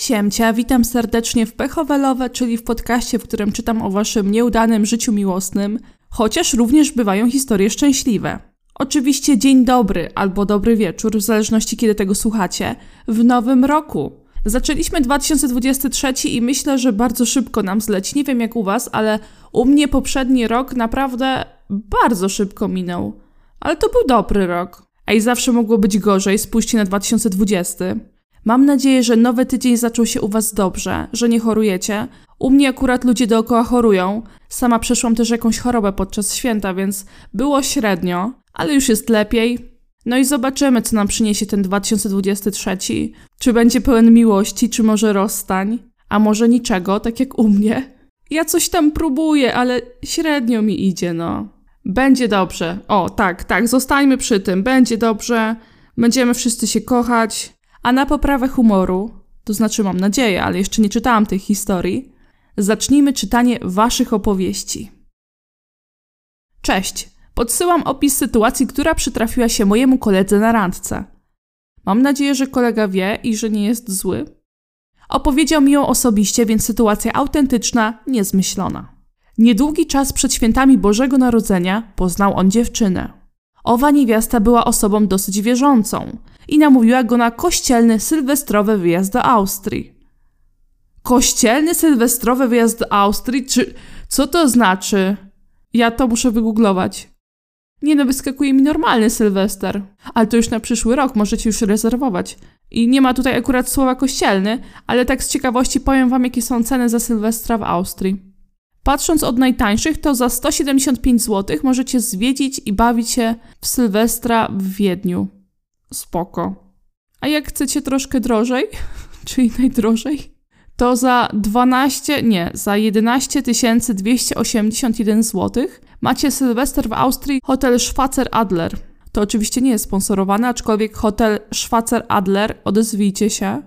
Siemcia, witam serdecznie w Pechowelowe, czyli w podcaście, w którym czytam o waszym nieudanym życiu miłosnym, chociaż również bywają historie szczęśliwe. Oczywiście dzień dobry albo dobry wieczór, w zależności kiedy tego słuchacie, w nowym roku. Zaczęliśmy 2023 i myślę, że bardzo szybko nam zleci. Nie wiem jak u was, ale u mnie poprzedni rok naprawdę bardzo szybko minął. Ale to był dobry rok. I zawsze mogło być gorzej, spójrzcie na 2020. Mam nadzieję, że nowy tydzień zaczął się u Was dobrze, że nie chorujecie. U mnie akurat ludzie dookoła chorują. Sama przeszłam też jakąś chorobę podczas święta, więc było średnio, ale już jest lepiej. No i zobaczymy, co nam przyniesie ten 2023. Czy będzie pełen miłości, czy może rozstań, a może niczego, tak jak u mnie. Ja coś tam próbuję, ale średnio mi idzie, no. Będzie dobrze. O, tak, tak, zostańmy przy tym. Będzie dobrze. Będziemy wszyscy się kochać. A na poprawę humoru, to znaczy mam nadzieję, ale jeszcze nie czytałam tych historii, zacznijmy czytanie waszych opowieści. Cześć! Podsyłam opis sytuacji, która przytrafiła się mojemu koledze na randce. Mam nadzieję, że kolega wie i że nie jest zły. Opowiedział mi ją osobiście, więc sytuacja autentyczna, niezmyślona. Niedługi czas przed świętami Bożego Narodzenia poznał on dziewczynę. Owa niewiasta była osobą dosyć wierzącą i namówiła go na kościelny sylwestrowy wyjazd do Austrii. Kościelny sylwestrowy wyjazd do Austrii? Czy co to znaczy? Ja to muszę wygooglować. Nie no, wyskakuje mi normalny sylwester. Ale to już na przyszły rok, możecie już rezerwować. I nie ma tutaj akurat słowa kościelny, ale tak z ciekawości powiem wam, jakie są ceny za sylwestra w Austrii. Patrząc od najtańszych, to za 175 zł możecie zwiedzić i bawić się w Sylwestra w Wiedniu. Spoko. A jak chcecie troszkę drożej, czyli najdrożej, to za 12, nie, za 11 281 zł macie Sylwester w Austrii hotel Schwarzer Adler. To oczywiście nie jest sponsorowane, aczkolwiek hotel Schwarzer Adler, odezwijcie się.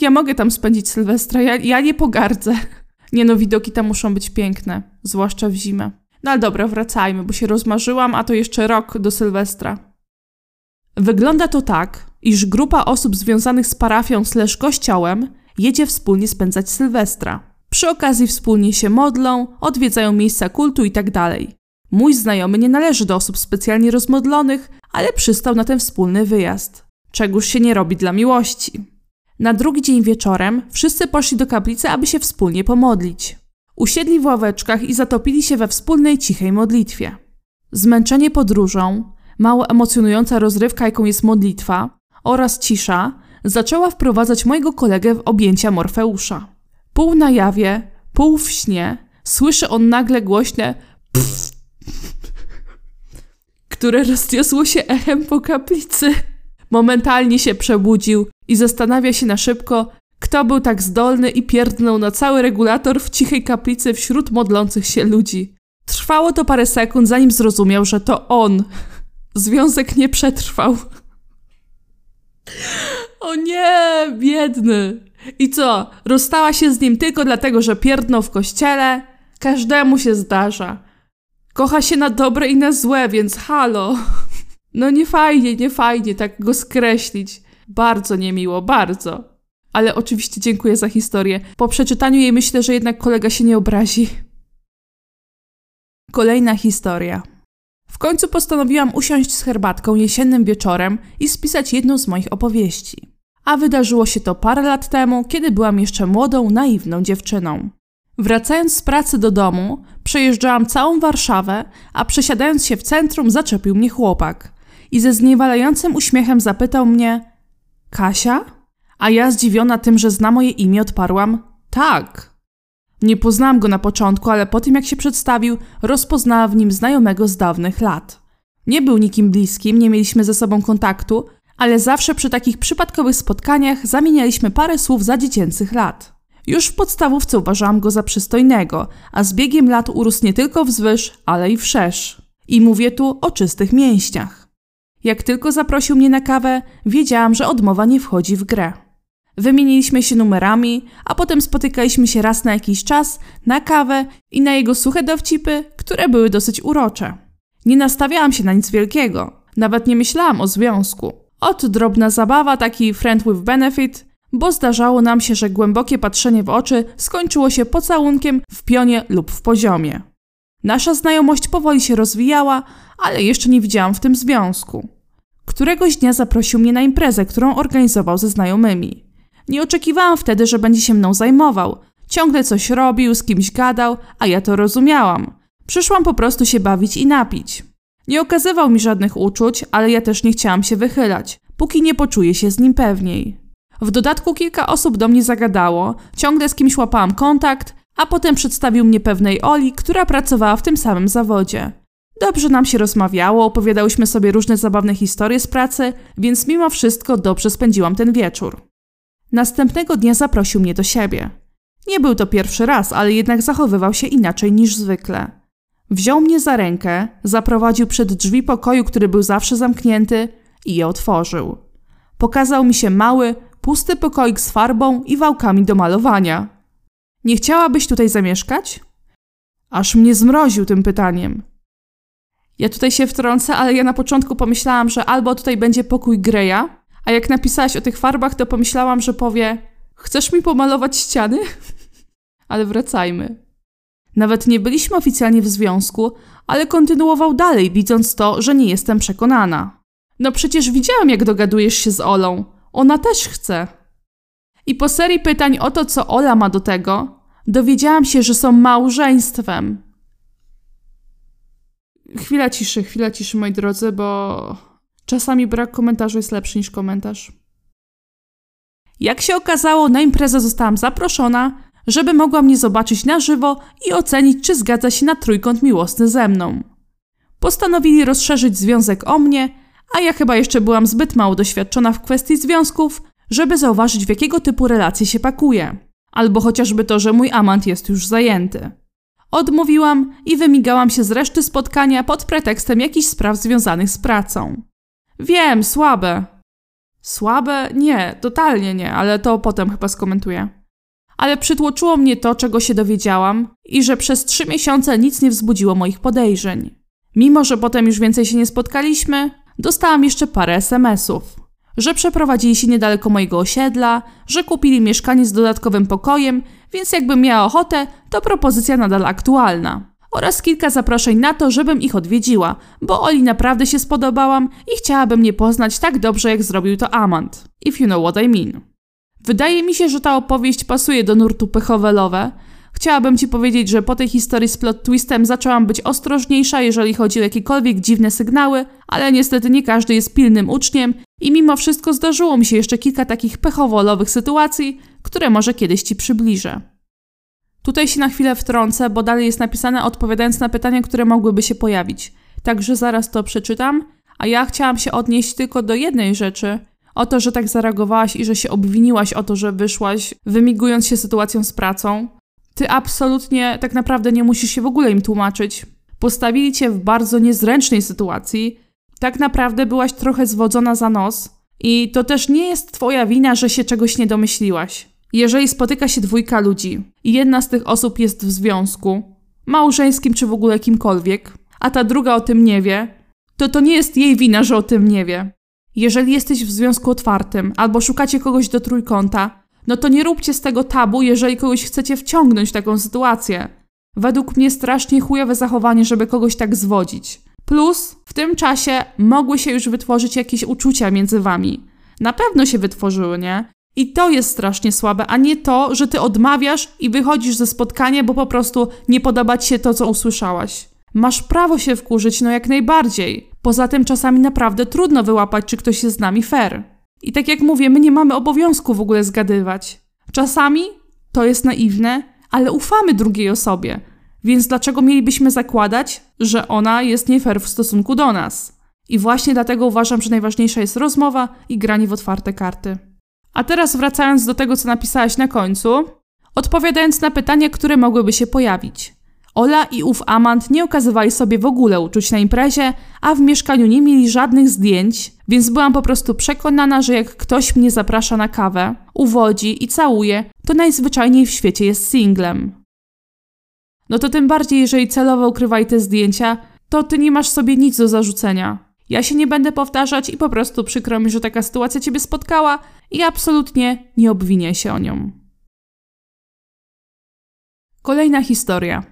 Ja mogę tam spędzić Sylwestra, ja, ja nie pogardzę. Nie no, widoki tam muszą być piękne, zwłaszcza w zimę. No ale dobra, wracajmy, bo się rozmarzyłam, a to jeszcze rok do Sylwestra. Wygląda to tak, iż grupa osób związanych z parafią slash kościołem jedzie wspólnie spędzać Sylwestra. Przy okazji wspólnie się modlą, odwiedzają miejsca kultu itd. Tak Mój znajomy nie należy do osób specjalnie rozmodlonych, ale przystał na ten wspólny wyjazd. Czegoż się nie robi dla miłości. Na drugi dzień wieczorem wszyscy poszli do kaplicy, aby się wspólnie pomodlić. Usiedli w ławeczkach i zatopili się we wspólnej cichej modlitwie. Zmęczenie podróżą, mało emocjonująca rozrywka, jaką jest modlitwa, oraz cisza zaczęła wprowadzać mojego kolegę w objęcia Morfeusza. Pół na jawie, pół w śnie, słyszy on nagle głośne które rozniosło się echem po kaplicy. Momentalnie się przebudził i zastanawia się na szybko, kto był tak zdolny i pierdnął na cały regulator w cichej kaplicy wśród modlących się ludzi. Trwało to parę sekund, zanim zrozumiał, że to on. Związek nie przetrwał. O nie, biedny. I co, rozstała się z nim tylko dlatego, że pierdnął w kościele? Każdemu się zdarza. Kocha się na dobre i na złe, więc halo. No nie fajnie, nie fajnie tak go skreślić. Bardzo niemiło, bardzo. Ale oczywiście dziękuję za historię. Po przeczytaniu jej myślę, że jednak kolega się nie obrazi. Kolejna historia. W końcu postanowiłam usiąść z herbatką jesiennym wieczorem i spisać jedną z moich opowieści. A wydarzyło się to parę lat temu, kiedy byłam jeszcze młodą, naiwną dziewczyną. Wracając z pracy do domu, przejeżdżałam całą Warszawę, a przesiadając się w centrum zaczepił mnie chłopak i ze zniewalającym uśmiechem zapytał mnie: Kasia? A ja zdziwiona tym, że zna moje imię, odparłam: Tak. Nie poznałam go na początku, ale po tym jak się przedstawił, rozpoznała w nim znajomego z dawnych lat. Nie był nikim bliskim, nie mieliśmy ze sobą kontaktu, ale zawsze przy takich przypadkowych spotkaniach zamienialiśmy parę słów za dziecięcych lat. Już w podstawówce uważałam go za przystojnego, a z biegiem lat urósł nie tylko wzwyż, ale i wszerz. I mówię tu o czystych mięśniach. Jak tylko zaprosił mnie na kawę, wiedziałam, że odmowa nie wchodzi w grę. Wymieniliśmy się numerami, a potem spotykaliśmy się raz na jakiś czas na kawę i na jego suche dowcipy, które były dosyć urocze. Nie nastawiałam się na nic wielkiego, nawet nie myślałam o związku. Ot drobna zabawa, taki friend with benefit, bo zdarzało nam się, że głębokie patrzenie w oczy skończyło się pocałunkiem w pionie lub w poziomie. Nasza znajomość powoli się rozwijała, ale jeszcze nie widziałam w tym związku. Któregoś dnia zaprosił mnie na imprezę, którą organizował ze znajomymi. Nie oczekiwałam wtedy, że będzie się mną zajmował. Ciągle coś robił, z kimś gadał, a ja to rozumiałam. Przyszłam po prostu się bawić i napić. Nie okazywał mi żadnych uczuć, ale ja też nie chciałam się wychylać, póki nie poczuję się z nim pewniej. W dodatku kilka osób do mnie zagadało, ciągle z kimś łapałam kontakt, a potem przedstawił mnie pewnej Oli, która pracowała w tym samym zawodzie. Dobrze nam się rozmawiało, opowiadałyśmy sobie różne zabawne historie z pracy, więc mimo wszystko dobrze spędziłam ten wieczór. Następnego dnia zaprosił mnie do siebie. Nie był to pierwszy raz, ale jednak zachowywał się inaczej niż zwykle. Wziął mnie za rękę, zaprowadził przed drzwi pokoju, który był zawsze zamknięty i je otworzył. Pokazał mi się mały, pusty pokoik z farbą i wałkami do malowania. Nie chciałabyś tutaj zamieszkać? Aż mnie zmroził tym pytaniem. Ja tutaj się wtrącę, ale ja na początku pomyślałam, że albo tutaj będzie pokój Greya, a jak napisałaś o tych farbach, to pomyślałam, że powie: Chcesz mi pomalować ściany? ale wracajmy. Nawet nie byliśmy oficjalnie w związku, ale kontynuował dalej, widząc to, że nie jestem przekonana. No przecież widziałam, jak dogadujesz się z Olą. Ona też chce. I po serii pytań o to, co Ola ma do tego, dowiedziałam się, że są małżeństwem. Chwila ciszy, chwila ciszy, moi drodzy, bo czasami brak komentarzu jest lepszy niż komentarz. Jak się okazało, na imprezę zostałam zaproszona, żeby mogła mnie zobaczyć na żywo i ocenić, czy zgadza się na trójkąt miłosny ze mną. Postanowili rozszerzyć związek o mnie, a ja chyba jeszcze byłam zbyt mało doświadczona w kwestii związków, żeby zauważyć, w jakiego typu relacje się pakuje, albo chociażby to, że mój amant jest już zajęty. Odmówiłam i wymigałam się z reszty spotkania pod pretekstem jakichś spraw związanych z pracą. Wiem, słabe. Słabe? Nie, totalnie nie, ale to potem chyba skomentuję. Ale przytłoczyło mnie to, czego się dowiedziałam i że przez trzy miesiące nic nie wzbudziło moich podejrzeń. Mimo, że potem już więcej się nie spotkaliśmy, dostałam jeszcze parę SMS-ów. Że przeprowadzili się niedaleko mojego osiedla, że kupili mieszkanie z dodatkowym pokojem, więc jakbym miała ochotę, to propozycja nadal aktualna. Oraz kilka zaproszeń na to, żebym ich odwiedziła, bo Oli naprawdę się spodobałam i chciałaby mnie poznać tak dobrze, jak zrobił to Amant. If you know what I mean. Wydaje mi się, że ta opowieść pasuje do nurtu pechowelowe, Chciałabym Ci powiedzieć, że po tej historii z plot twistem zaczęłam być ostrożniejsza, jeżeli chodzi o jakiekolwiek dziwne sygnały, ale niestety nie każdy jest pilnym uczniem i mimo wszystko zdarzyło mi się jeszcze kilka takich pechowolowych sytuacji, które może kiedyś Ci przybliżę. Tutaj się na chwilę wtrącę, bo dalej jest napisane odpowiadając na pytania, które mogłyby się pojawić. Także zaraz to przeczytam, a ja chciałam się odnieść tylko do jednej rzeczy, o to, że tak zareagowałaś i że się obwiniłaś o to, że wyszłaś, wymigując się sytuacją z pracą. Ty absolutnie tak naprawdę nie musisz się w ogóle im tłumaczyć. Postawili cię w bardzo niezręcznej sytuacji. Tak naprawdę byłaś trochę zwodzona za nos. I to też nie jest twoja wina, że się czegoś nie domyśliłaś. Jeżeli spotyka się dwójka ludzi i jedna z tych osób jest w związku, małżeńskim czy w ogóle kimkolwiek, a ta druga o tym nie wie, to to nie jest jej wina, że o tym nie wie. Jeżeli jesteś w związku otwartym albo szukacie kogoś do trójkąta, no to nie róbcie z tego tabu, jeżeli kogoś chcecie wciągnąć w taką sytuację. Według mnie strasznie chujowe zachowanie, żeby kogoś tak zwodzić. Plus, w tym czasie mogły się już wytworzyć jakieś uczucia między wami. Na pewno się wytworzyły, nie? I to jest strasznie słabe, a nie to, że ty odmawiasz i wychodzisz ze spotkania, bo po prostu nie podoba ci się to, co usłyszałaś. Masz prawo się wkurzyć, no jak najbardziej. Poza tym czasami naprawdę trudno wyłapać, czy ktoś jest z nami fair. I tak jak mówię, my nie mamy obowiązku w ogóle zgadywać. Czasami to jest naiwne, ale ufamy drugiej osobie. Więc dlaczego mielibyśmy zakładać, że ona jest nie fair w stosunku do nas? I właśnie dlatego uważam, że najważniejsza jest rozmowa i granie w otwarte karty. A teraz wracając do tego, co napisałaś na końcu, odpowiadając na pytania, które mogłyby się pojawić. Ola i ów amant nie okazywali sobie w ogóle uczuć na imprezie, a w mieszkaniu nie mieli żadnych zdjęć, więc byłam po prostu przekonana, że jak ktoś mnie zaprasza na kawę, uwodzi i całuje, to najzwyczajniej w świecie jest singlem. No to tym bardziej, jeżeli celowo ukrywaj te zdjęcia, to ty nie masz sobie nic do zarzucenia. Ja się nie będę powtarzać i po prostu przykro mi, że taka sytuacja ciebie spotkała i absolutnie nie obwinię się o nią. Kolejna historia.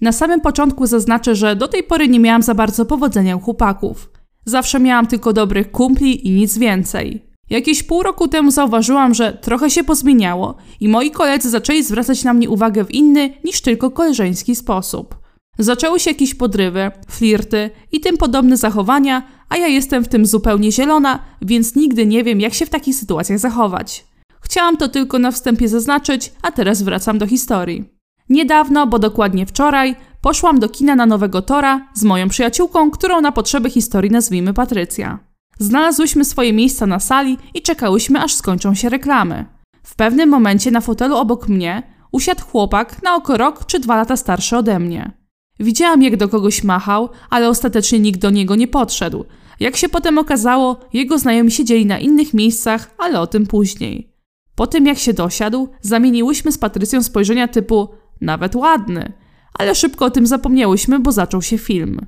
Na samym początku zaznaczę, że do tej pory nie miałam za bardzo powodzenia u chłopaków. Zawsze miałam tylko dobrych kumpli i nic więcej. Jakieś pół roku temu zauważyłam, że trochę się pozmieniało i moi koledzy zaczęli zwracać na mnie uwagę w inny niż tylko koleżeński sposób. Zaczęły się jakieś podrywy, flirty i tym podobne zachowania, a ja jestem w tym zupełnie zielona, więc nigdy nie wiem, jak się w takich sytuacjach zachować. Chciałam to tylko na wstępie zaznaczyć, a teraz wracam do historii. Niedawno, bo dokładnie wczoraj, poszłam do kina na Nowego Tora z moją przyjaciółką, którą na potrzeby historii nazwijmy Patrycja. Znalazłyśmy swoje miejsca na sali i czekałyśmy, aż skończą się reklamy. W pewnym momencie na fotelu obok mnie usiadł chłopak na oko rok czy dwa lata starszy ode mnie. Widziałam, jak do kogoś machał, ale ostatecznie nikt do niego nie podszedł. Jak się potem okazało, jego znajomi siedzieli na innych miejscach, ale o tym później. Po tym, jak się dosiadł, zamieniłyśmy z Patrycją spojrzenia typu nawet ładny, ale szybko o tym zapomniałyśmy, bo zaczął się film.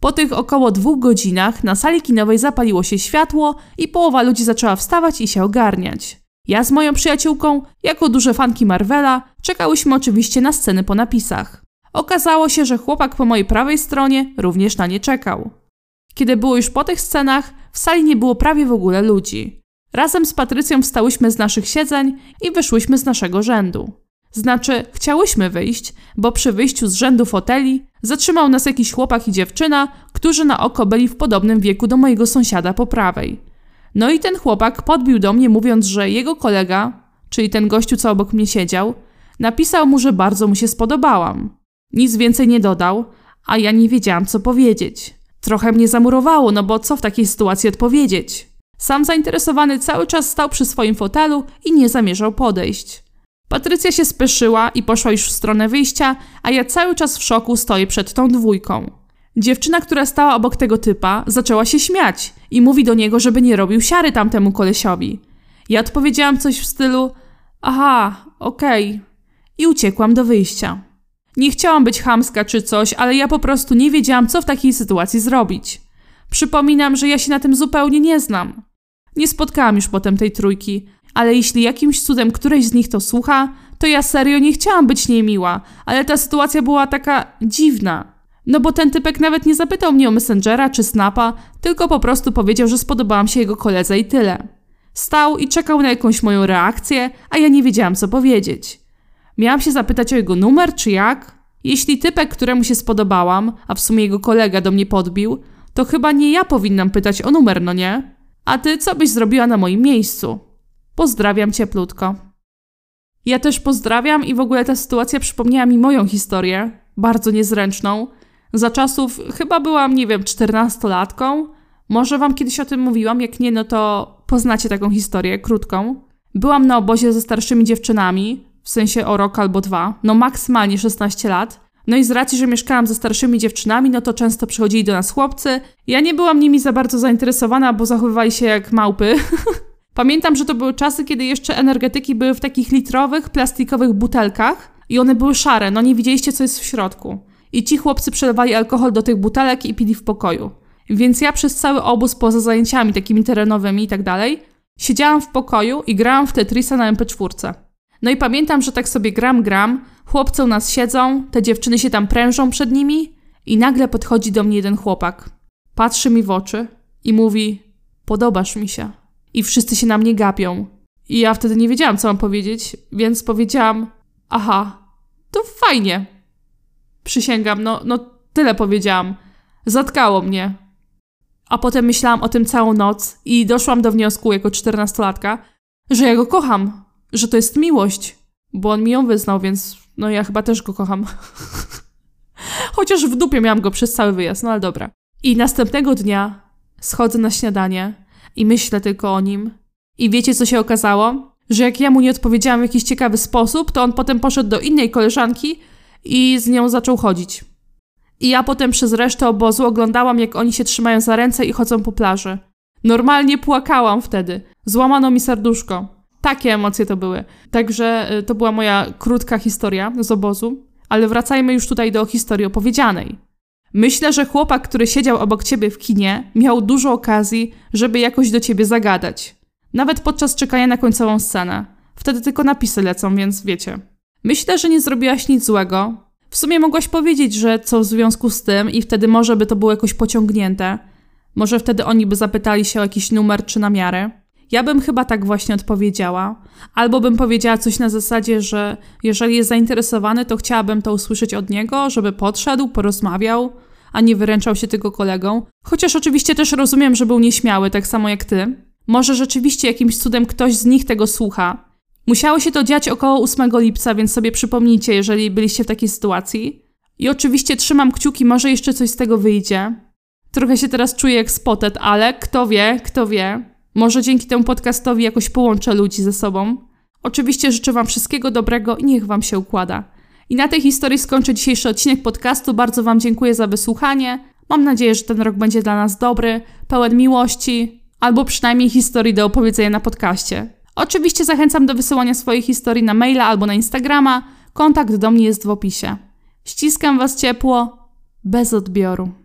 Po tych około dwóch godzinach na sali kinowej zapaliło się światło i połowa ludzi zaczęła wstawać i się ogarniać. Ja z moją przyjaciółką, jako duże fanki Marvela, czekałyśmy oczywiście na sceny po napisach. Okazało się, że chłopak po mojej prawej stronie również na nie czekał. Kiedy było już po tych scenach, w sali nie było prawie w ogóle ludzi. Razem z Patrycją wstałyśmy z naszych siedzeń i wyszłyśmy z naszego rzędu. Znaczy, chciałyśmy wyjść, bo przy wyjściu z rzędu foteli zatrzymał nas jakiś chłopak i dziewczyna, którzy na oko byli w podobnym wieku do mojego sąsiada po prawej. No i ten chłopak podbił do mnie, mówiąc, że jego kolega, czyli ten gościu, co obok mnie siedział, napisał mu, że bardzo mu się spodobałam. Nic więcej nie dodał, a ja nie wiedziałam, co powiedzieć. Trochę mnie zamurowało, no bo co w takiej sytuacji odpowiedzieć? Sam zainteresowany cały czas stał przy swoim fotelu i nie zamierzał podejść. Patrycja się speszyła i poszła już w stronę wyjścia, a ja cały czas w szoku stoję przed tą dwójką. Dziewczyna, która stała obok tego typa, zaczęła się śmiać i mówi do niego, żeby nie robił siary tamtemu kolesiowi. Ja odpowiedziałam coś w stylu: Aha, okej. Okay. I uciekłam do wyjścia. Nie chciałam być chamska czy coś, ale ja po prostu nie wiedziałam, co w takiej sytuacji zrobić. Przypominam, że ja się na tym zupełnie nie znam. Nie spotkałam już potem tej trójki, ale jeśli jakimś cudem któreś z nich to słucha, to ja serio nie chciałam być niemiła, ale ta sytuacja była taka dziwna. No bo ten typek nawet nie zapytał mnie o Messengera czy Snapa, tylko po prostu powiedział, że spodobałam się jego koledze i tyle. Stał i czekał na jakąś moją reakcję, a ja nie wiedziałam co powiedzieć. Miałam się zapytać o jego numer czy jak? Jeśli typek, któremu się spodobałam, a w sumie jego kolega do mnie podbił, to chyba nie ja powinnam pytać o numer, no nie? A ty co byś zrobiła na moim miejscu? Pozdrawiam cieplutko. Ja też pozdrawiam i w ogóle ta sytuacja przypomniała mi moją historię, bardzo niezręczną. Za czasów, chyba byłam, nie wiem, czternastolatką. Może wam kiedyś o tym mówiłam, jak nie, no to poznacie taką historię, krótką. Byłam na obozie ze starszymi dziewczynami, w sensie o rok albo dwa, no maksymalnie 16 lat. No i z racji, że mieszkałam ze starszymi dziewczynami, no to często przychodzili do nas chłopcy. Ja nie byłam nimi za bardzo zainteresowana, bo zachowywali się jak małpy. Pamiętam, że to były czasy, kiedy jeszcze energetyki były w takich litrowych, plastikowych butelkach i one były szare, no nie widzieliście, co jest w środku. I ci chłopcy przelewali alkohol do tych butelek i pili w pokoju. Więc ja przez cały obóz, poza zajęciami takimi terenowymi i tak dalej, siedziałam w pokoju i grałam w Tetrisa na MP4. No i pamiętam, że tak sobie gram, gram, chłopcy u nas siedzą, te dziewczyny się tam prężą przed nimi i nagle podchodzi do mnie jeden chłopak. Patrzy mi w oczy i mówi: Podobasz mi się. I wszyscy się na mnie gapią. I ja wtedy nie wiedziałam, co mam powiedzieć, więc powiedziałam: Aha, to fajnie. Przysięgam, no, no tyle powiedziałam. Zatkało mnie. A potem myślałam o tym całą noc i doszłam do wniosku jako czternastolatka, że ja go kocham, że to jest miłość, bo on mi ją wyznał, więc no ja chyba też go kocham. Chociaż w dupie miałam go przez cały wyjazd, no ale dobra. I następnego dnia schodzę na śniadanie i myślę tylko o nim. I wiecie, co się okazało? Że jak ja mu nie odpowiedziałam w jakiś ciekawy sposób, to on potem poszedł do innej koleżanki i z nią zaczął chodzić. I ja potem przez resztę obozu oglądałam, jak oni się trzymają za ręce i chodzą po plaży. Normalnie płakałam wtedy. Złamano mi serduszko. Takie emocje to były. Także y, to była moja krótka historia z obozu, ale wracajmy już tutaj do historii opowiedzianej. Myślę, że chłopak, który siedział obok ciebie w kinie, miał dużo okazji, żeby jakoś do ciebie zagadać. Nawet podczas czekania na końcową scenę. Wtedy tylko napisy lecą, więc wiecie. Myślę, że nie zrobiłaś nic złego. W sumie mogłaś powiedzieć, że co w związku z tym i wtedy może by to było jakoś pociągnięte. Może wtedy oni by zapytali się o jakiś numer czy namiary. Ja bym chyba tak właśnie odpowiedziała. Albo bym powiedziała coś na zasadzie, że jeżeli jest zainteresowany, to chciałabym to usłyszeć od niego, żeby podszedł, porozmawiał, a nie wyręczał się tylko kolegą. Chociaż oczywiście też rozumiem, że był nieśmiały, tak samo jak ty. Może rzeczywiście jakimś cudem ktoś z nich tego słucha. Musiało się to dziać około 8 lipca, więc sobie przypomnijcie, jeżeli byliście w takiej sytuacji. I oczywiście trzymam kciuki, może jeszcze coś z tego wyjdzie. Trochę się teraz czuję jak spotet, ale kto wie, kto wie. Może dzięki temu podcastowi jakoś połączę ludzi ze sobą. Oczywiście życzę Wam wszystkiego dobrego i niech Wam się układa. I na tej historii skończę dzisiejszy odcinek podcastu. Bardzo Wam dziękuję za wysłuchanie. Mam nadzieję, że ten rok będzie dla nas dobry, pełen miłości, albo przynajmniej historii do opowiedzenia na podcaście. Oczywiście zachęcam do wysyłania swojej historii na maila albo na Instagrama. Kontakt do mnie jest w opisie. Ściskam Was ciepło, bez odbioru.